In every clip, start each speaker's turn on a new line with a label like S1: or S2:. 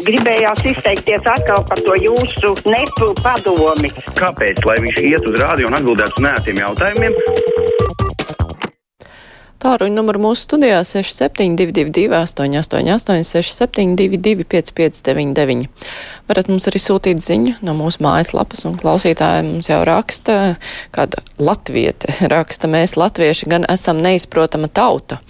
S1: Gribējās izteikties atkal par to jūsu nepu padomi.
S2: Kāpēc? Lai viņš iet uz rādio un atbildētu uz nētiem jautājumiem.
S3: Tāruņa numuru mūsu studijā 6722, 888, 672, 559, varat mums arī sūtīt ziņu no mūsu mājaslapas, un klausītāji mums jau raksta, kāda latviete raksta, mēs latvieši gan esam neizprotama tauta.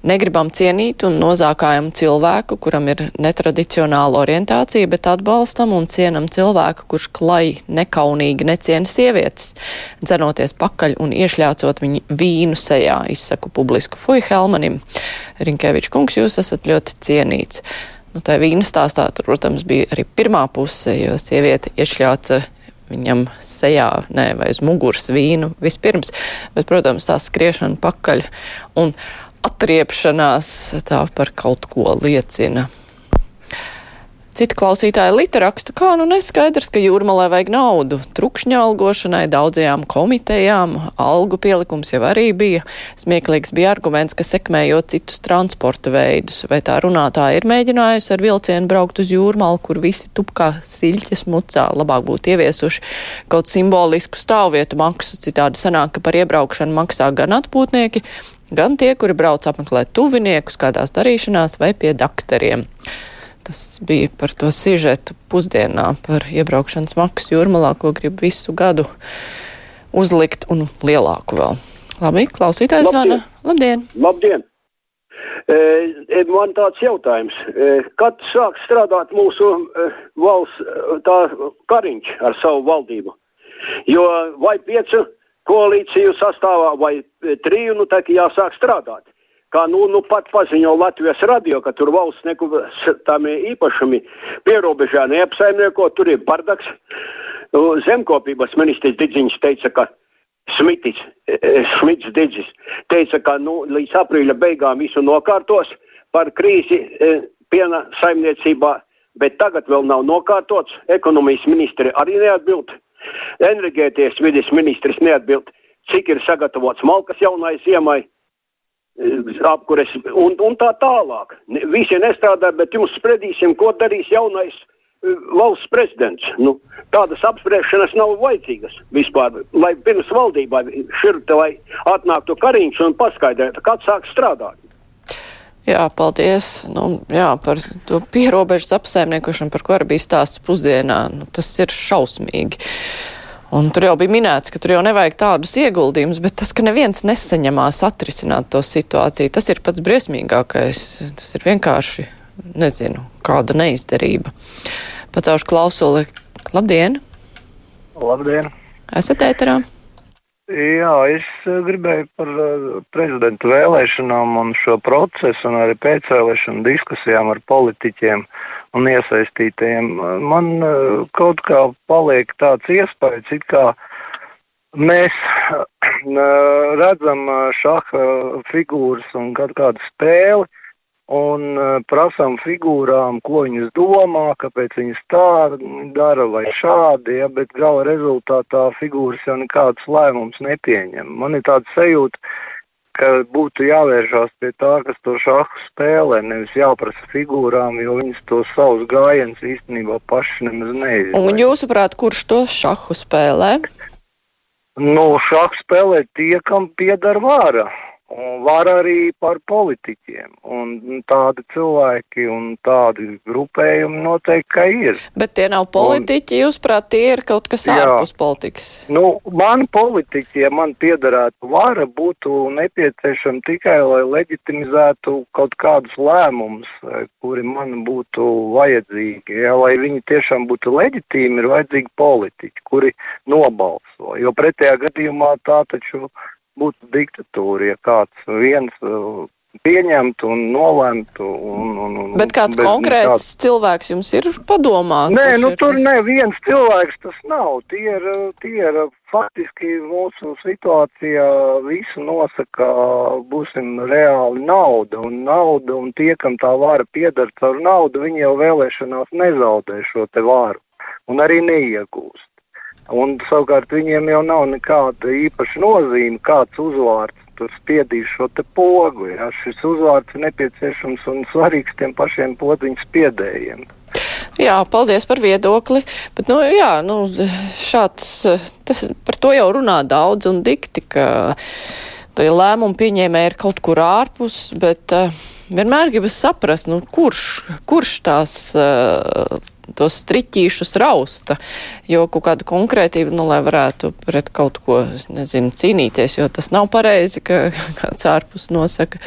S3: Negribam cienīt un nozākājam cilvēku, kuram ir netradicionāla orientācija, bet atbalstam un cienam cilvēku, kurš klai nekaunīgi neciena sievietes, dzenoties pakaļ un iešļācot viņu vīnu sejā, izsaku publisku fuju Helmanim. Rinkevičs kungs, jūs esat ļoti cienīts. Nu, tā vīna stāstā, tur, protams, bija arī pirmā puse, jo sieviete iešļāca viņam sejā, nē, vai uz muguras vīnu vispirms, bet, protams, tā skriešana pakaļ. Un atriepšanās tā par kaut ko liecina. Cita klausītāja Lita raksta, kā nu neskaidrs, ka jūrmalē vajag naudu. Trukšņa algošanai daudzajām komitejām, algu pielikums jau arī bija. Smieklīgs bija arguments, ka sekmējot citus transporta veidus. Vai tā runātāja ir mēģinājusi ar vilcienu braukt uz jūrmalu, kur visi tup kā siļķes mucā, labāk būtu ieviesuši kaut simbolisku stāvvietu maksu, citādi sanāk, ka par iebraukšanu maksā gan atpūtnieki, gan tie, kuri brauc apmeklēt tuviniekus kādās darīšanās vai pie dakteriem. Tas bija par to sižetu pusdienā par iebraukšanas maksu jūrmalā, ko grib visu gadu uzlikt un lielāku vēl. Labi, klausītājs zvana. Labdien!
S4: Labdien! E, man tāds jautājums, e, kad sāks strādāt mūsu e, valsts tā, kariņš ar savu valdību? Jo vai piecu koalīciju sastāvā vai triju, nu tā kā jāsāk strādāt kā nu, nu pat paziņo Latvijas radio, ka tur valsts nekustām īpašumi pierobežā neapsaimnieko, tur ir bardaks. Zemkopības ministrs Didziņš teica, ka Smitis, e, e, Šmits Didzis teica, ka nu, līdz aprīļa beigām visu nokārtos par krīzi e, piena saimniecībā, bet tagad vēl nav nokārtots. Ekonomijas ministri arī neatbild. Enerģēties vidas ministrs neatbild, cik ir sagatavots malkas jaunai ziemai apkures un, un tā tālāk. Visi nestrādā, bet jums spredīsim, ko darīs jaunais eh, valsts prezidents. Nu, tādas apspriešanas nav vajadzīgas vispār. Lai pirms valdībā šurte, lai atnāktu kariņš un paskaidrotu, kad sāks strādāt.
S3: Jā, paldies. Nu, jā, par to pierobežas apsaimniekošanu, par ko arī bija stāsts pusdienā. Nu, tas ir šausmīgi. Un tur jau bija minēts, ka tur jau nevajag tādus ieguldījumus, bet tas, ka neviens nesaņemās atrisināt to situāciju, tas ir pats briesmīgākais. Tas ir vienkārši, nezinu, kāda neizdarība. Pacaušu klausuli. Labdien!
S5: Labdien!
S3: Esat ēterā?
S5: Jā, es eh, gribēju par eh, prezidenta vēlēšanām un šo procesu un arī pēcvēlēšanu diskusijām ar politiķiem un iesaistītajiem. Man eh, kaut kā paliek tāds iespējas, ka mēs redzam šāda figūras un kādu spēli un uh, prasām figūrām, ko viņas domā, kāpēc viņas tā dara vai šādi, ja, bet gala rezultātā figūras jau nekādus lēmumus nepieņem. Man ir tāds sajūta, ka būtu jāvēršās pie tā, kas to šāhu spēlē, nevis jāprasa figūrām, jo viņas to savus gājienus īstenībā paši nemaz neizdarīja.
S3: Un jūsuprāt, kurš to šāhu spēlē?
S5: Nu, šāhu spēlē tie, kam pieder vāra var arī par politiķiem. Un tādi cilvēki un tādi grupējumi noteikti ir.
S3: Bet tie nav politiķi, un, jūsuprāt, tie ir kaut kas jā, ārpus politikas?
S5: Nu, man politiķi, ja man piederētu vara, būtu nepieciešama tikai, lai leģitimizētu kaut kādus lēmumus, eh, kuri man būtu vajadzīgi. Ja, lai viņi tiešām būtu leģitīmi, ir vajadzīgi politiķi, kuri nobalso. Jo pretējā gadījumā tā taču būtu diktatūra, ja kāds viens uh, pieņemtu un nolemtu. Un, un, un,
S3: Bet kāds bez, konkrēts kāds... cilvēks jums ir padomā?
S5: Nē, nu, tur tas... neviens cilvēks tas nav. Tie ir, tie ir faktiski mūsu situācijā visu nosaka, būsim reāli nauda un nauda, un tie, kam tā vara piedara caur naudu, viņi jau vēlēšanās nezaudē šo te vāru un arī neiegūst. Un, savukārt viņiem jau nav nekāda īpaša nozīme, kāds uzvārds tur spiedīs šo pogu. Ja. Šis uzvārds ir nepieciešams un svarīgs tiem pašiem podziņu spiedējiem.
S3: Jā, paldies par viedokli. Bet, nu, jā, nu, šāds, tas, par to jau runā daudz un dikti, ka lēmumu pieņēmē ir kaut kur ārpus, bet uh, vienmēr gribas saprast, nu, kurš, kurš tās uh, tos striķīšus rausta, jo kaut kāda konkrētība, nu, lai varētu pret kaut ko, es nezinu, cīnīties, jo tas nav pareizi, ka kāds ārpus nosaka,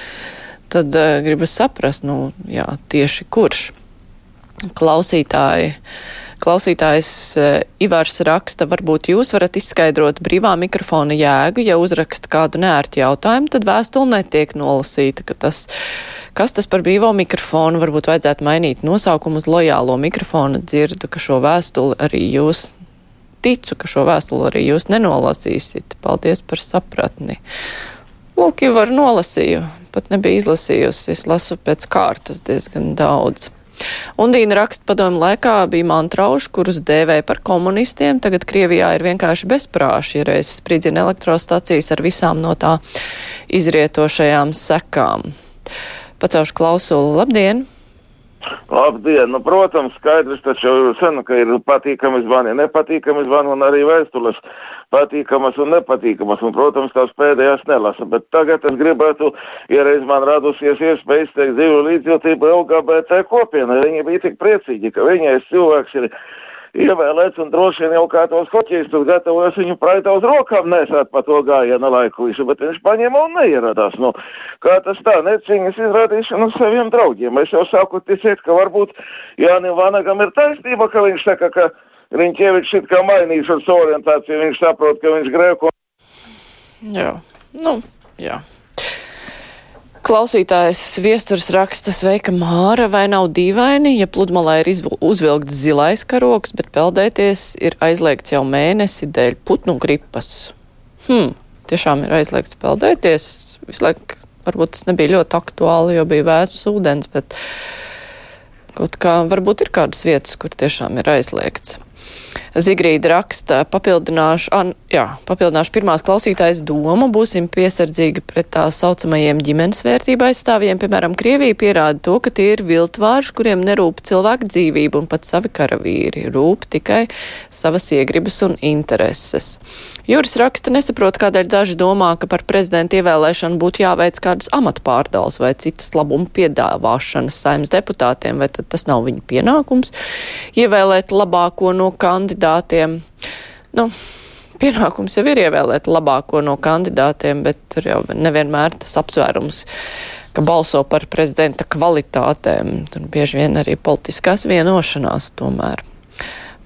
S3: tad uh, gribas saprast, nu, jā, tieši kurš klausītāji. Klausītājs uh, Ivars raksta, varbūt jūs varat izskaidrot brīvā mikrofona jēgu, ja uzraksta kādu nērtu jautājumu, tad vēstule netiek nolasīta, ka tas, kas tas par brīvo mikrofonu, varbūt vajadzētu mainīt nosaukumu uz lojālo mikrofonu, dzirdu, ka šo vēstuli arī jūs, ticu, ka šo vēstuli arī jūs nenolasīsiet. Paldies par sapratni. Lūk, jau var nolasīju, pat nebija izlasījusi, es lasu pēc kārtas diezgan daudz. Undīna raksta padomu laikā bija mantrauši, kurus dēvēja par komunistiem. Tagad Krievijā ir vienkārši bezprāši, ja reiz spridzina elektrostacijas ar visām no tā izrietošajām sekām. Pacaušu klausulu. Labdien!
S6: Labdien! Nu, protams, skaidrs taču jau sen, ka ir patīkami zvani, nepatīkami zvani un arī vēstules patīkamas un nepatīkamas. Un, protams, tās pēdējās nelasa. Bet tagad es gribētu, ja reiz man radusies iespēja izteikt dzīvu līdzjūtību LGBT kopienai, viņi bija tik priecīgi, ka viņais cilvēks ir ievēlēts un droši vien jau kā tos hoķistus gatavojas viņu praitā uz rokām nesāt pa to gājienu laiku visu, bet viņš paņēma un neieradās. Nu, kā tas tā, necīņas izrādīšana saviem draugiem. Es jau sāku ticēt, ka varbūt Jānim Vanagam ir taisnība, ka viņš saka, ka Riņķievičs it kā savu orientāciju, viņš saprot, ka viņš grēko.
S3: Jā, nu, jā. Klausītājs viesturs raksta sveika Māra, vai nav dīvaini, ja pludmalē ir uzvilkts zilais karoks, bet peldēties ir aizliegts jau mēnesi dēļ putnu gripas. Hmm, tiešām ir aizliegts peldēties. Visu laiku varbūt tas nebija ļoti aktuāli, jo bija vēsts ūdens, bet kaut kā varbūt ir kādas vietas, kur tiešām ir aizliegts. Zigrīda raksta, papildināšu, an, jā, papildināšu pirmās klausītājas domu, būsim piesardzīgi pret tā saucamajiem ģimenes vērtību aizstāvjiem. Piemēram, Krievija pierāda to, ka tie ir viltvārši, kuriem nerūp cilvēku dzīvību un pat savi karavīri, rūp tikai savas iegribas un intereses. Juris raksta, nesaprot, kādēļ daži domā, ka par prezidenta ievēlēšanu būtu jāveic kādas amatpārdals vai citas labumu piedāvāšanas saimnes deputātiem, vai tad tas nav viņa pienākums ievēlēt labāko no kandidātiem. Nu, pienākums jau ir ievēlēt labāko no kandidātiem, bet tur jau nevienmēr tas apsvērums ka balso par prezidenta kvalitātēm. Tur bieži vien arī politiskās vienošanās tomēr.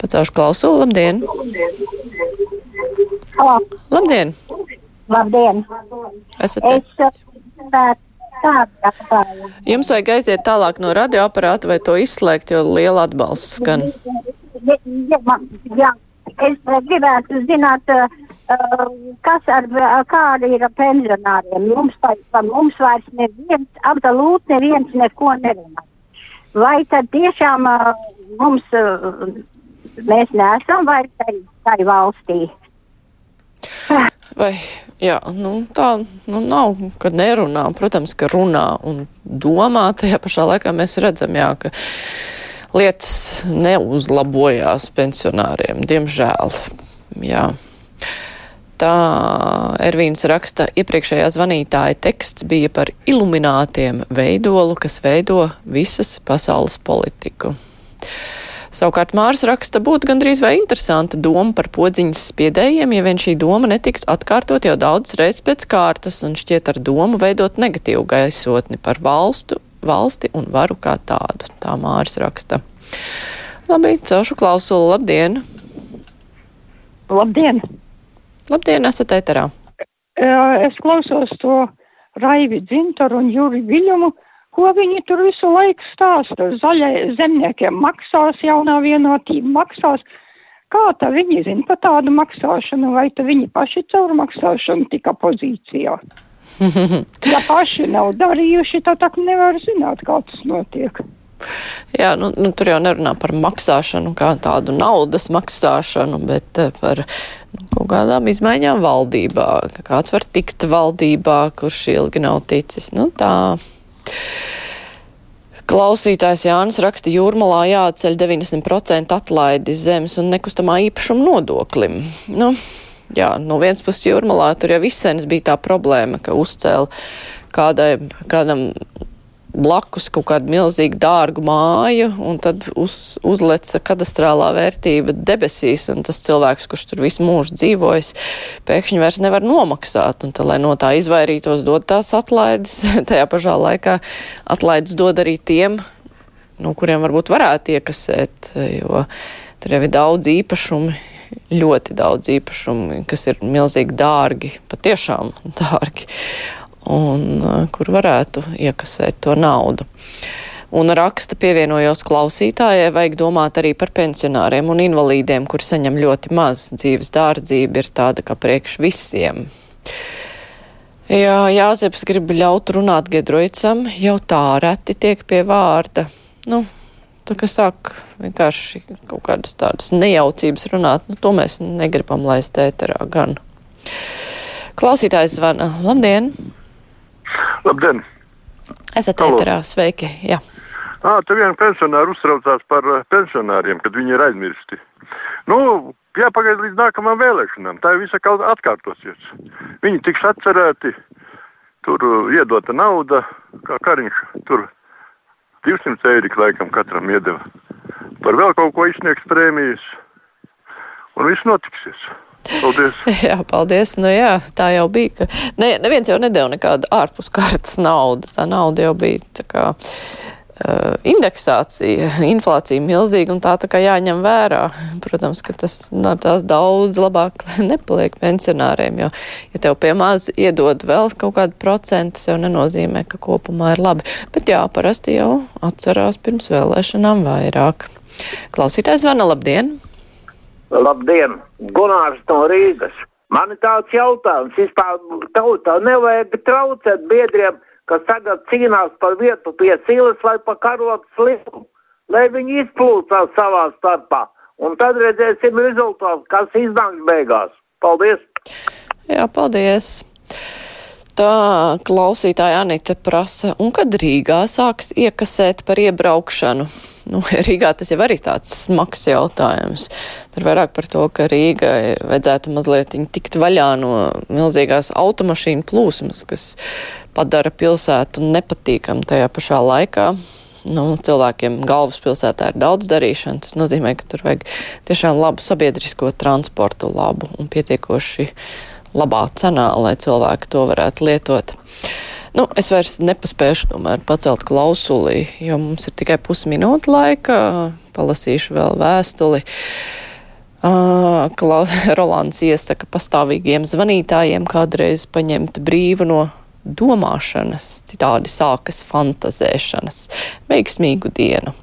S3: Pacaušu klausulu, labdien!
S7: Halo.
S3: Labdien!
S7: Labdien!
S3: Esat
S7: Es
S3: te?
S7: uh, tādu jautājumu.
S3: Jums vajag aiziet tālāk no radioaparāta vai to izslēgt, jo liela atbalsts skan.
S7: Ja, es gribētu zināt, uh, uh, kas ar, uh, kāda ir pensionāriem. Mums, vai mums vairs neviens, absolūti neviens neko nerunā. Vai tad tiešām mums, mēs neesam vairs tai, tai valstī?
S3: Vai, jā, nu tā, nu nav, kad nerunā. Protams, ka runā un domā. Tajā pašā laikā mēs redzam, jā, ka lietas neuzlabojās pensionāriem, diemžēl. Jā. Tā Ervīns raksta, iepriekšējā zvanītāja teksts bija par iluminātiem veidolu, kas veido visas pasaules politiku. Savukārt Mārs raksta, būtu gandrīz vai interesanta doma par podziņas spiedējiem, ja vien šī doma netiktu atkārtot jau daudz reizes pēc kārtas un šķiet ar domu veidot negatīvu gaisotni par valstu, valsti un varu kā tādu. Tā Mārs raksta. Labi, celšu klausulu. Labdien!
S8: Labdien!
S3: Labdien, esat ēterā!
S8: Es klausos to Raivi Dzintaru un Juri Viļumu, ko viņi tur visu laiku stāsta. Zaļai zemniekiem maksās, jaunā vienotība maksās. Kā tā viņi zina par tādu maksāšanu, vai tā viņi paši caur maksāšanu tika pozīcijā? Ja paši nav darījuši, tad tā nevar zināt, kā tas notiek.
S3: Jā, nu, nu, tur jau nerunā par maksāšanu, kā tādu naudas maksāšanu, bet eh, par nu, kaut kādām izmaiņām valdībā. Kāds var tikt valdībā, kurš ilgi nav ticis. Nu, tā. Klausītājs Jānis raksta, jūrmalā jāatceļ 90% atlaidi zemes un nekustamā īpašuma nodoklim. Nu, jā, no vienas puses jūrmalā tur jau visens bija tā problēma, ka uzcēla kādai, kādam blakus kaut kādu milzīgu dārgu māju, un tad uz, uzleca kadastrālā vērtība debesīs, un tas cilvēks, kurš tur visu mūžu dzīvojis, pēkšņi vairs nevar nomaksāt, un tad, lai no tā izvairītos, dod tās atlaides, tajā pašā laikā atlaides dod arī tiem, no kuriem varbūt varētu iekasēt, jo tur jau ir daudz īpašumi, ļoti daudz īpašumu, kas ir milzīgi dārgi, patiešām dārgi un uh, kur varētu iekasēt to naudu. Un raksta pievienojos klausītājai, vajag domāt arī par pensionāriem un invalīdiem, kur saņem ļoti maz dzīves dārdzība, ir tāda kā priekš visiem. Jā, Jāzeps grib ļaut runāt Gedroicam, jau tā reti tiek pie vārda. Nu, tā kā sāk vienkārši kaut kādas tādas nejaucības runāt, nu, to mēs negribam laist ēterā gan. Klausītājs zvana. Labdien!
S9: Labdien!
S3: Esat ēterā, sveiki! Jā.
S9: À, te viena pensionāra uztraucās par pensionāriem, kad viņi ir aizmirsti. Nu, jāpagaida līdz nākamajām vēlēšanām. Tā visa kaut kā atkārtosies. Viņi tiks atcerēti, tur iedota nauda, kā Kariņš tur 200 eiro laikam katram iedeva. Par vēl kaut ko izsniegs prēmijas, un viss notiksies. Paldies!
S3: jā, paldies. Nu, jā, tā jau bija. Ka... Ne, neviens jau nedēļa nekādu ārpus kārtas naudu. Tā nauda jau bija indeksācija, inflācija milzīga un tā tā kā jāņem vērā. Protams, ka tas no tās daudz labāk nepaliek pensionāriem, jo, ja tev pie maz iedod vēl kaut kādu procentu, tas jau nenozīmē, ka kopumā ir labi. Bet jā, parasti jau atcerās pirms vēlēšanām vairāk. Klausītājs zvana, labdien!
S10: Labdien! Gunārs no Rīgas. Man ir tāds jautājums, vispār tautā nevajag traucēt biedriem, kas tagad cīnās par vietu pie silas vai pa karotu slimu, lai viņi izplūcās savā starpā. Un tad redzēsim rezultātu, kas iznāks beigās. Paldies!
S3: Jā, paldies! Tā klausītāja Anita prasa, un kad Rīgā sāks iekasēt par iebraukšanu? Nu, Rīgā tas jau arī tāds smags jautājums. Tur vairāk par to, ka Rīgai vajadzētu mazliet tikt vaļā no milzīgās automašīnu plūsmas, kas padara pilsētu nepatīkam tajā pašā laikā. Nu, cilvēkiem galvaspilsētā ir daudz darīšana. Tas nozīmē, ka tur vajag tiešām labu sabiedrisko transportu, labu un pietiekoši labā cenā, lai cilvēki to varētu lietot. Nu, es vairs nepaspēšu tomēr pacelt klausuli, jo mums ir tikai pusminūte laika. Palasīšu vēl vēstuli. Uh, Rolands iesaka pastāvīgiem zvanītājiem kādreiz paņemt brīvu no domāšanas, citādi sākas fantazēšanas. Veiksmīgu dienu!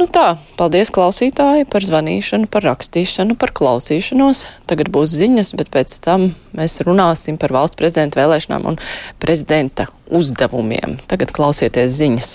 S3: Nu tā, paldies klausītāji par zvanīšanu, par rakstīšanu, par klausīšanos. Tagad būs ziņas, bet pēc tam mēs runāsim par valsts prezidenta vēlēšanām un prezidenta uzdevumiem. Tagad klausieties ziņas.